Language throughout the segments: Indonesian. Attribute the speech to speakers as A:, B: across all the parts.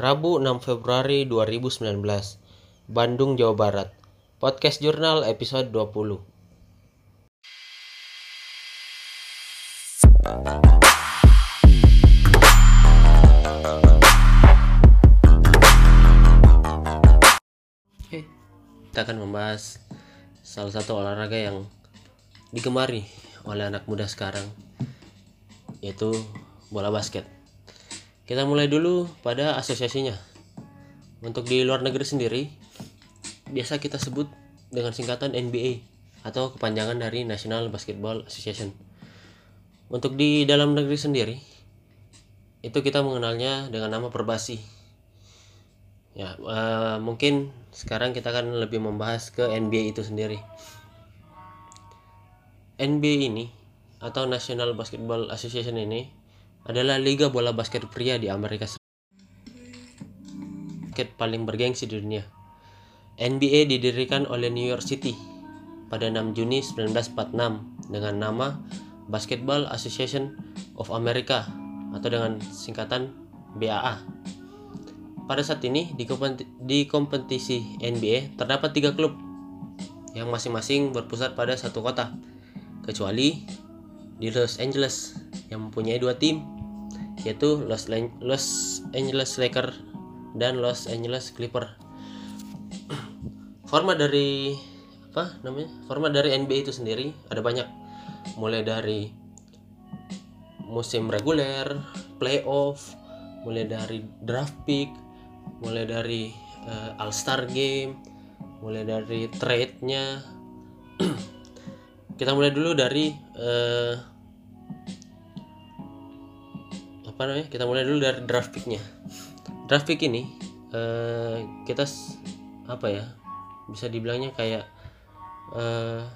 A: Rabu 6 Februari 2019 Bandung, Jawa Barat. Podcast Jurnal episode 20 Oke, kita akan membahas salah satu olahraga yang digemari oleh anak muda sekarang yaitu bola basket. Kita mulai dulu pada asosiasinya. Untuk di luar negeri sendiri, biasa kita sebut dengan singkatan NBA atau kepanjangan dari National Basketball Association. Untuk di dalam negeri sendiri, itu kita mengenalnya dengan nama Perbasi. Ya, eh, mungkin sekarang kita akan lebih membahas ke NBA itu sendiri. NBA ini atau National Basketball Association ini adalah liga bola basket pria di Amerika Serikat paling bergengsi di dunia. NBA didirikan oleh New York City pada 6 Juni 1946 dengan nama Basketball Association of America atau dengan singkatan BAA. Pada saat ini di kompetisi NBA terdapat tiga klub yang masing-masing berpusat pada satu kota, kecuali di Los Angeles yang mempunyai dua tim yaitu Los, Los Angeles Lakers dan Los Angeles Clippers. Format dari apa namanya? Format dari NBA itu sendiri ada banyak, mulai dari musim reguler, playoff, mulai dari draft pick, mulai dari uh, All Star Game, mulai dari trade-nya. Kita mulai dulu dari uh, apa namanya? Kita mulai dulu dari draft pick-nya. Draft pick ini uh, kita apa ya? Bisa dibilangnya kayak uh,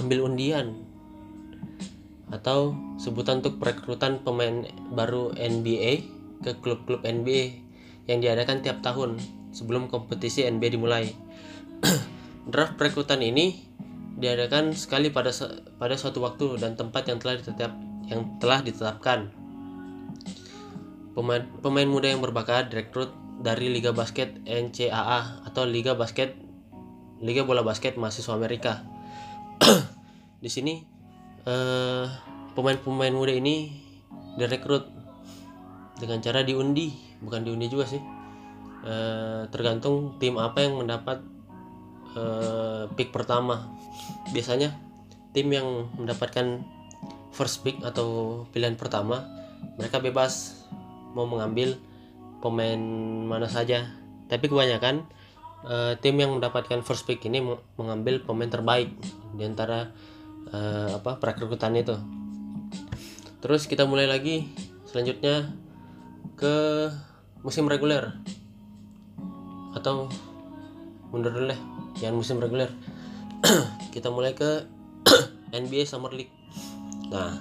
A: ambil undian atau sebutan untuk perekrutan pemain baru NBA ke klub-klub NBA yang diadakan tiap tahun sebelum kompetisi NBA dimulai. Draft perekrutan ini diadakan sekali pada pada suatu waktu dan tempat yang telah ditetap yang telah ditetapkan. Pemain, pemain muda yang berbakat direkrut dari Liga Basket NCAA atau Liga Basket Liga Bola Basket Mahasiswa Amerika. Di sini pemain-pemain uh, muda ini direkrut dengan cara diundi bukan diundi juga sih e, tergantung tim apa yang mendapat e, pick pertama biasanya tim yang mendapatkan first pick atau pilihan pertama mereka bebas mau mengambil pemain mana saja. Tapi kebanyakan e, tim yang mendapatkan first pick ini mengambil pemain terbaik di antara e, apa perekrutan itu. Terus kita mulai lagi selanjutnya ke musim reguler. Atau mundur dulu deh jangan musim reguler. Kita mulai ke NBA Summer League nah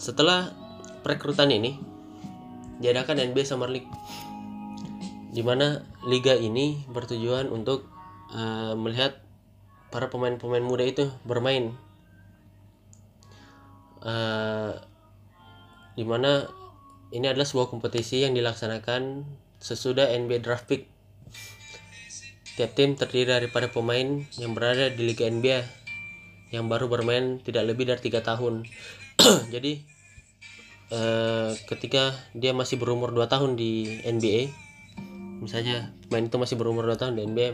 A: setelah perekrutan ini diadakan NBA Summer League di mana liga ini bertujuan untuk uh, melihat para pemain-pemain muda itu bermain uh, di mana ini adalah sebuah kompetisi yang dilaksanakan sesudah NBA Draft Pick. Tiap tim terdiri daripada pemain yang berada di Liga NBA yang baru bermain tidak lebih dari tiga tahun. Jadi eh, ketika dia masih berumur 2 tahun di NBA, misalnya pemain itu masih berumur 2 tahun di NBA,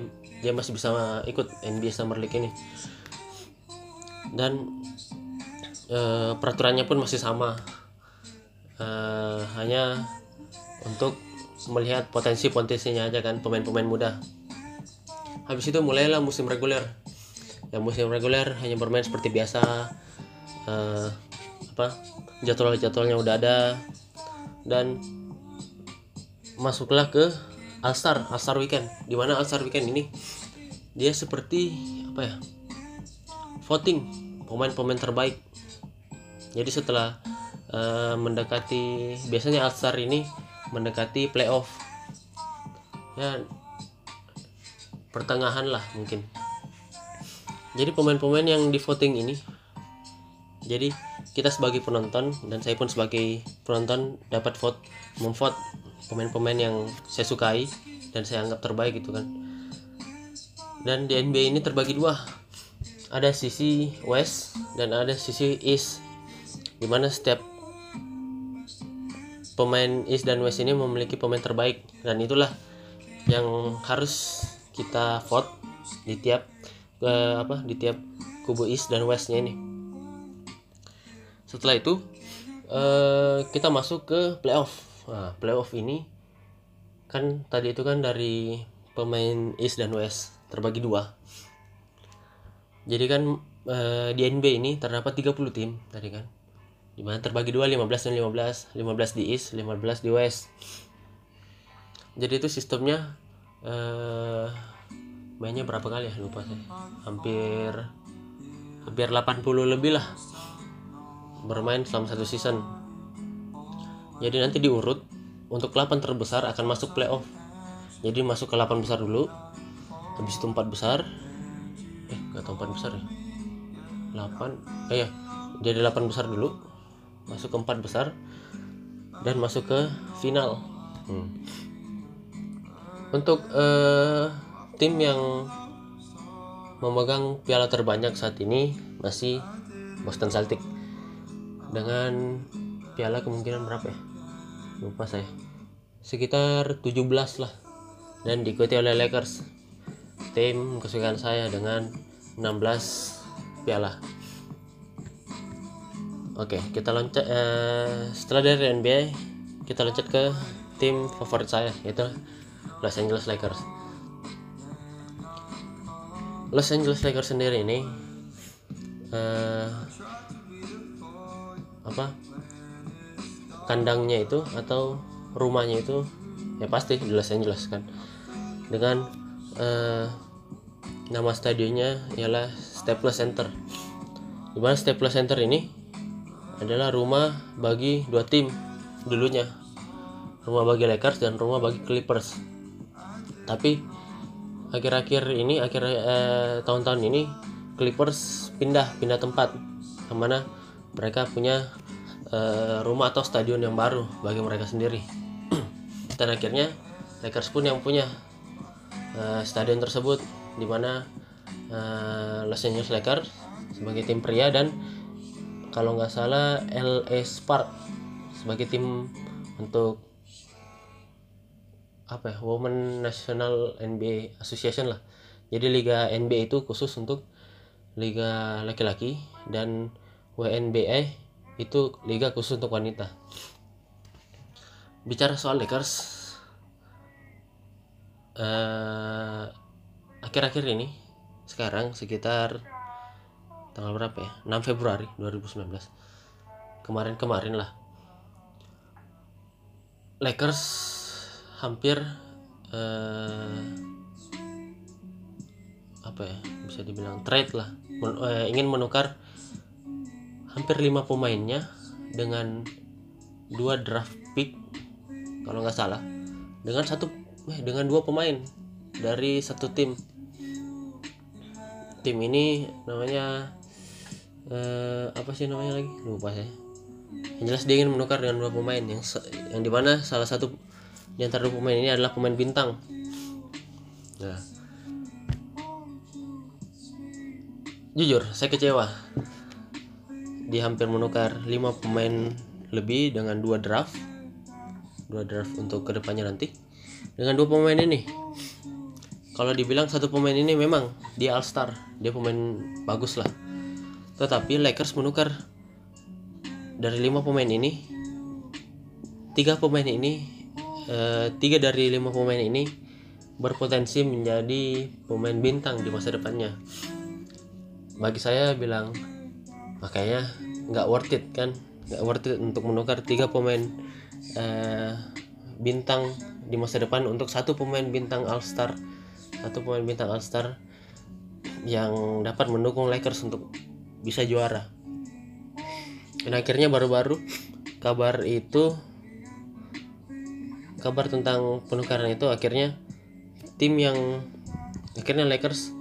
A: dia masih bisa ikut NBA Summer League ini. Dan eh, peraturannya pun masih sama uh, hanya untuk melihat potensi-potensinya aja kan pemain-pemain muda habis itu mulailah musim reguler ya musim reguler hanya bermain seperti biasa. Uh, apa jadwal-jadwalnya udah ada. Dan masuklah ke All Star All Star Weekend. Di mana All Star Weekend ini? Dia seperti apa ya voting pemain-pemain terbaik. Jadi setelah uh, mendekati biasanya All Star ini mendekati playoff. Ya pertengahan lah mungkin jadi pemain-pemain yang di voting ini jadi kita sebagai penonton dan saya pun sebagai penonton dapat vote memvote pemain-pemain yang saya sukai dan saya anggap terbaik gitu kan. Dan di NBA ini terbagi dua. Ada sisi west dan ada sisi east di mana setiap pemain east dan west ini memiliki pemain terbaik. Dan itulah yang harus kita vote di tiap eh, apa di tiap kubu east dan westnya ini. Setelah itu eh, kita masuk ke playoff. Nah, playoff ini kan tadi itu kan dari pemain east dan west terbagi dua. Jadi kan eh, di NBA ini terdapat 30 tim tadi kan. Di mana terbagi dua 15 dan 15 15 di east 15 di west. Jadi itu sistemnya eh mainnya berapa kali ya? Lupa saya. Hampir hampir 80 lebih lah. Bermain selama satu season. Jadi nanti diurut untuk 8 terbesar akan masuk playoff. Jadi masuk ke 8 besar dulu habis itu 4 besar. Eh gak tau 4 besar ya? 8 eh ya jadi 8 besar dulu masuk ke 4 besar dan masuk ke final. Hmm. untuk eh, tim yang memegang piala terbanyak saat ini masih Boston Celtics dengan piala kemungkinan berapa ya? Lupa saya. Sekitar 17 lah. Dan diikuti oleh Lakers. Tim kesukaan saya dengan 16 piala. Oke kita loncat eh, setelah dari NBA kita loncat ke tim favorit saya yaitu Los Angeles Lakers Los Angeles Lakers sendiri ini eh, apa kandangnya itu atau rumahnya itu ya pasti di Los Angeles kan. Dengan eh, nama stadionnya ialah Staples Center. Di mana Staples Center ini adalah rumah bagi dua tim dulunya. Rumah bagi Lakers dan rumah bagi Clippers. Tapi akhir-akhir ini akhir eh, tahun-tahun ini Clippers pindah pindah tempat. Ke mana mereka punya eh, rumah atau stadion yang baru bagi mereka sendiri. Dan akhirnya Lakers pun yang punya eh, stadion tersebut di mana eh, Los Angeles Lakers sebagai tim pria dan kalau nggak salah LA Spark sebagai tim untuk apa ya Women National NBA Association lah. Jadi liga NBA itu khusus untuk liga laki-laki dan WNBA itu liga khusus untuk wanita. Bicara soal Lakers eh, akhir-akhir ini sekarang sekitar tanggal berapa ya? 6 Februari 2019 kemarin-kemarin lah. Lakers hampir eh, apa ya bisa dibilang trade lah. Men- eh, ingin menukar hampir lima pemainnya dengan dua draft pick kalau nggak salah. Dengan satu eh, dengan dua pemain dari satu tim. Tim ini namanya eh, apa sih namanya lagi? Lupa saya. Yang jelas dia ingin menukar dengan dua pemain. Yang yang di mana salah satu di antara pemain ini adalah pemain bintang. Nah. Jujur saya kecewa. Dia hampir menukar lima pemain lebih dengan dua draft. Dua draft untuk ke depannya nanti. Dengan dua pemain ini. Kalau dibilang satu pemain ini memang dia all star dia pemain bagus lah. Tetapi Lakers menukar dari lima pemain ini tiga pemain ini eh, tiga dari lima pemain ini berpotensi menjadi pemain bintang di masa depannya. Bagi saya bilang makanya nggak worth it kan? Nggak worth it untuk menukar tiga pemain eh, bintang di masa depan untuk satu pemain bintang all star satu pemain bintang all star yang dapat mendukung Lakers untuk bisa juara. Dan akhirnya baru-baru kabar itu kabar tentang penukaran itu akhirnya tim yang akhirnya Lakers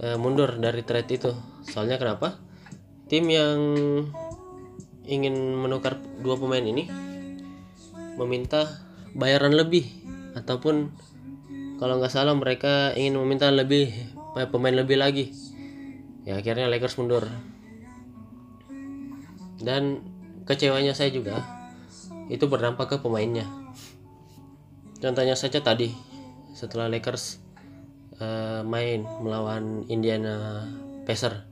A: eh, mundur dari trade itu. Soalnya kenapa? Tim yang ingin menukar dua pemain ini meminta bayaran lebih ataupun kalau nggak salah mereka ingin meminta lebih pemain lebih lagi. Ya akhirnya Lakers mundur. Dan kecewanya saya juga itu berdampak ke pemainnya contohnya saja tadi setelah Lakers uh, main melawan Indiana Pacers.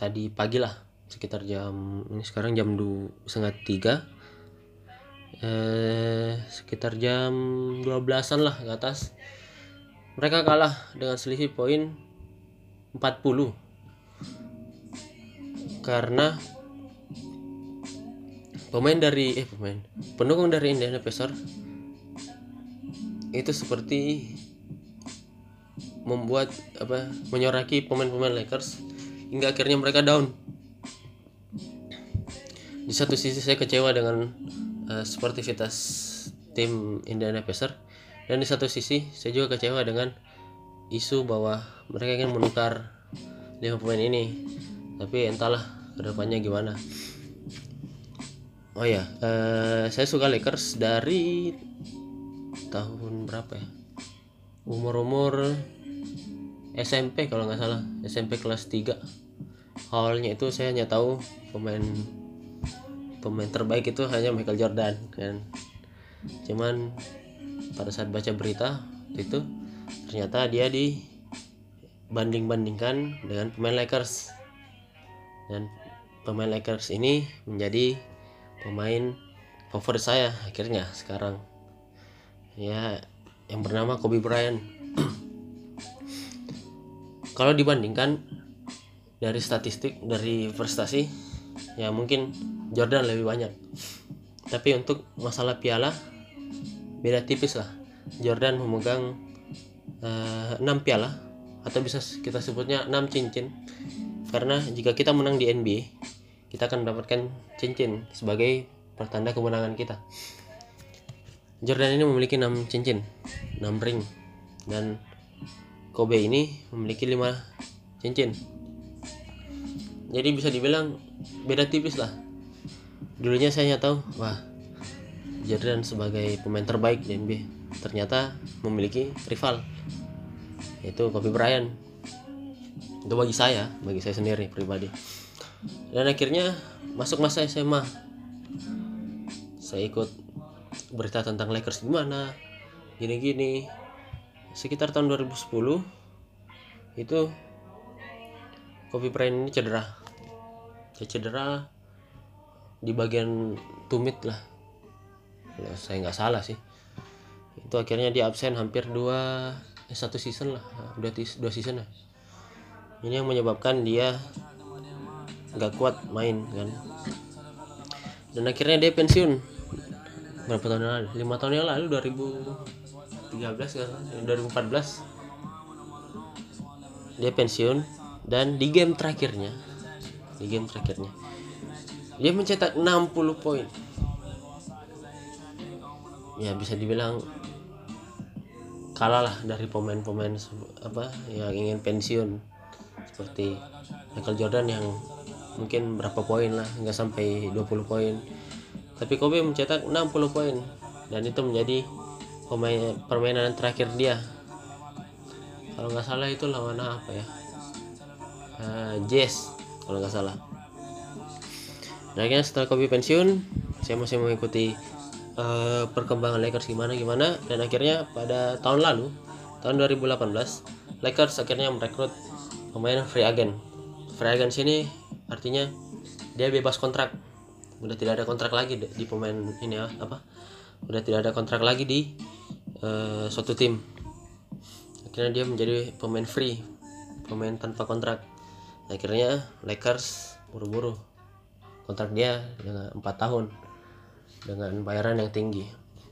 A: Tadi pagi lah sekitar jam ini sekarang jam dua setengah tiga. Eh, sekitar jam 12an lah ke atas. Mereka kalah dengan selisih poin 40 karena pemain dari eh pemain pendukung dari Indiana Pacers itu seperti membuat apa menyoraki pemain-pemain Lakers hingga akhirnya mereka down. Di satu sisi saya kecewa dengan uh, sportivitas tim Indiana Pacers dan di satu sisi saya juga kecewa dengan isu bahwa mereka ingin menukar lima pemain ini. Tapi entahlah ke depannya gimana. Oh ya uh, saya suka Lakers dari tahun berapa ya? Umur-umur SMP kalau nggak salah SMP kelas 3 awalnya itu saya hanya tahu pemain pemain terbaik itu hanya Michael Jordan kan. Cuman pada saat baca berita itu ternyata dia dibanding-bandingkan dengan pemain Lakers. Dan pemain Lakers ini menjadi pemain favorit saya akhirnya sekarang ya yang bernama Kobe Bryant. Kalau dibandingkan dari statistik dari prestasi ya mungkin Jordan lebih banyak. Tapi untuk masalah piala beda tipis lah. Jordan memegang uh, eh, 6 piala atau bisa kita sebutnya 6 cincin. Karena jika kita menang di NBA kita akan mendapatkan cincin sebagai pertanda kemenangan kita Jordan ini memiliki 6 cincin 6 ring dan Kobe ini memiliki 5 cincin. Jadi bisa dibilang beda tipis lah. Dulunya saya tahu wah Jordan sebagai pemain terbaik di NBA ternyata memiliki rival yaitu Kobe Bryant. Itu bagi saya bagi saya sendiri pribadi. Dan akhirnya masuk masa SMA saya ikut berita tentang Lakers gimana? Gini-gini. Sekitar tahun 2010 itu Kobe Bryant ini cedera. Saya cedera di bagian tumit lah. Kalau saya nggak salah sih. Itu akhirnya dia absen hampir dua eh, satu season lah. Udah dua season lah. Ini yang menyebabkan dia nggak kuat main kan. Dan akhirnya dia pensiun berapa tahun yang lalu? Lima tahun yang lalu 2013 kan 2014 dia pensiun dan di game terakhirnya di game terakhirnya dia mencetak 60 poin. Ya bisa dibilang kalah lah dari pemain-pemain apa yang ingin pensiun. Seperti Michael Jordan yang mungkin berapa poin lah nggak sampai 20 poin tapi Kobe mencetak 60 poin dan itu menjadi permainan terakhir dia. Kalau nggak salah itu lawan apa ya? Uh, Jazz kalau nggak salah. Nah akhirnya setelah Kobe pensiun saya masih mengikuti uh, perkembangan Lakers gimana gimana. Dan akhirnya pada tahun lalu tahun 2018 Lakers akhirnya merekrut pemain free agent. Free agent sini artinya dia bebas kontrak udah tidak ada kontrak lagi di pemain ini ya apa? Udah tidak ada kontrak lagi di uh, suatu tim. Akhirnya dia menjadi pemain free pemain tanpa kontrak. Akhirnya Lakers buru-buru. Kontrak dia dengan empat tahun dengan bayaran yang tinggi.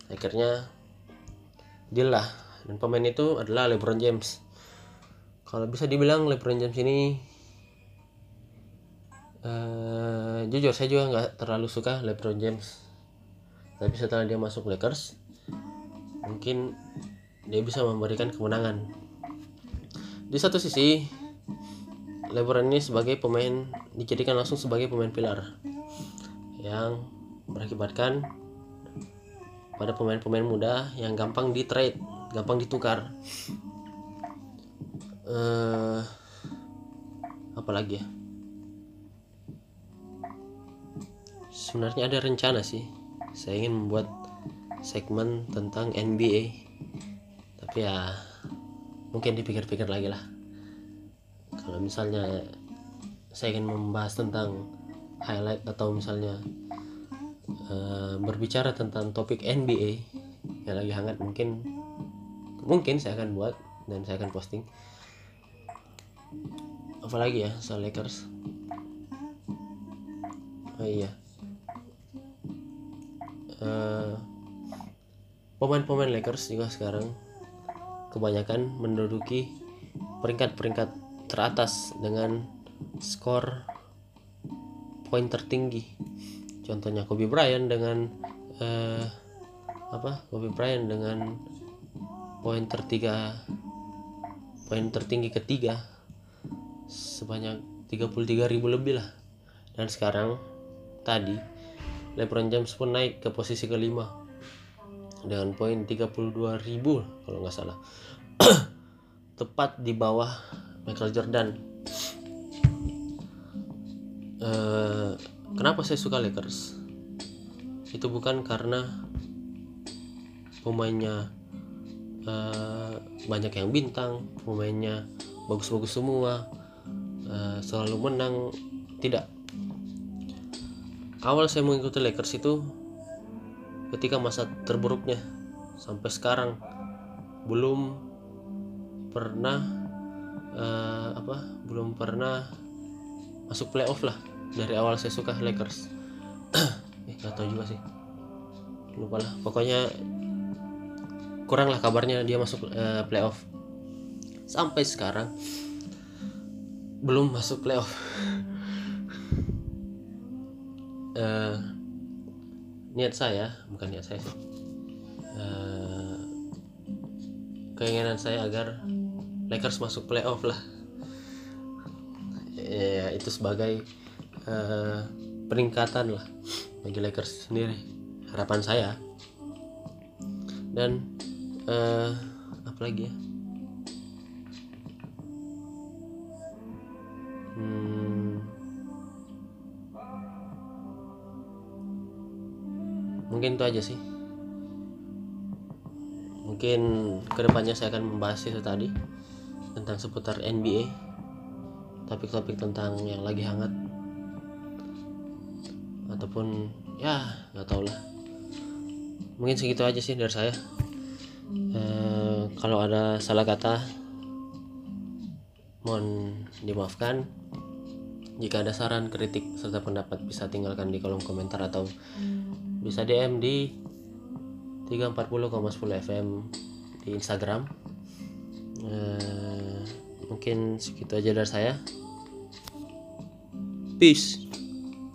A: Akhirnya deal lah. Dan pemain itu adalah LeBron James. Kalau bisa dibilang LeBron James ini uh, jujur saya juga nggak terlalu suka LeBron James. Tapi setelah dia masuk Lakers mungkin dia bisa memberikan kemenangan. Di satu sisi LeBron ini sebagai pemain dijadikan langsung sebagai pemain pilar yang berakibatkan pada pemain-pemain muda yang gampang di trade gampang ditukar. Uh, apa lagi ya sebenarnya ada rencana sih. Saya ingin membuat segmen tentang NBA tapi ya mungkin dipikir-pikir lagi lah. Kalau misalnya saya ingin membahas tentang highlight atau misalnya uh, berbicara tentang topik NBA yang lagi hangat mungkin mungkin saya akan buat dan saya akan posting. Apalagi ya soal Lakers. Oh iya uh, pemain-pemain Lakers juga sekarang kebanyakan menduduki peringkat-peringkat teratas dengan skor poin tertinggi. Contohnya Kobe Bryant dengan uh, apa? Kobe Bryant dengan poin tertiga poin tertinggi ketiga sebanyak 33.000 lebih lah. Dan sekarang tadi LeBron James pun naik ke posisi kelima. Dengan poin 32.000 kalau nggak salah. Tepat di bawah Michael Jordan. Uh, kenapa saya suka Lakers? Itu bukan karena pemainnya uh, banyak yang bintang pemainnya bagus-bagus semua uh, selalu menang. Tidak awal saya mengikuti Lakers itu ketika masa terburuknya. Sampai sekarang belum pernah uh, apa belum pernah masuk playoff lah. Dari awal saya suka Lakers. Eh nggak tahu juga sih. Lupa lah. Pokoknya kurang lah kabarnya dia masuk uh, playoff. Sampai sekarang belum masuk playoff uh, niat saya bukan niat saya sih. Uh, keinginan saya agar Lakers masuk playoff lah. Ya itu sebagai uh, peningkatan lah bagi Lakers sendiri harapan saya. Dan uh, apa lagi ya mungkin itu aja sih. Mungkin ke depannya saya akan membahas itu tadi tentang seputar NBA topik-topik tentang yang lagi hangat. Ataupun ya nggak tau lah. Mungkin segitu aja sih dari saya. E, kalau ada salah kata mohon dimaafkan. Jika ada saran kritik serta pendapat bisa tinggalkan di kolom komentar atau bisa DM di 340,10 FM di Instagram. Uh, mungkin segitu aja dari saya. Peace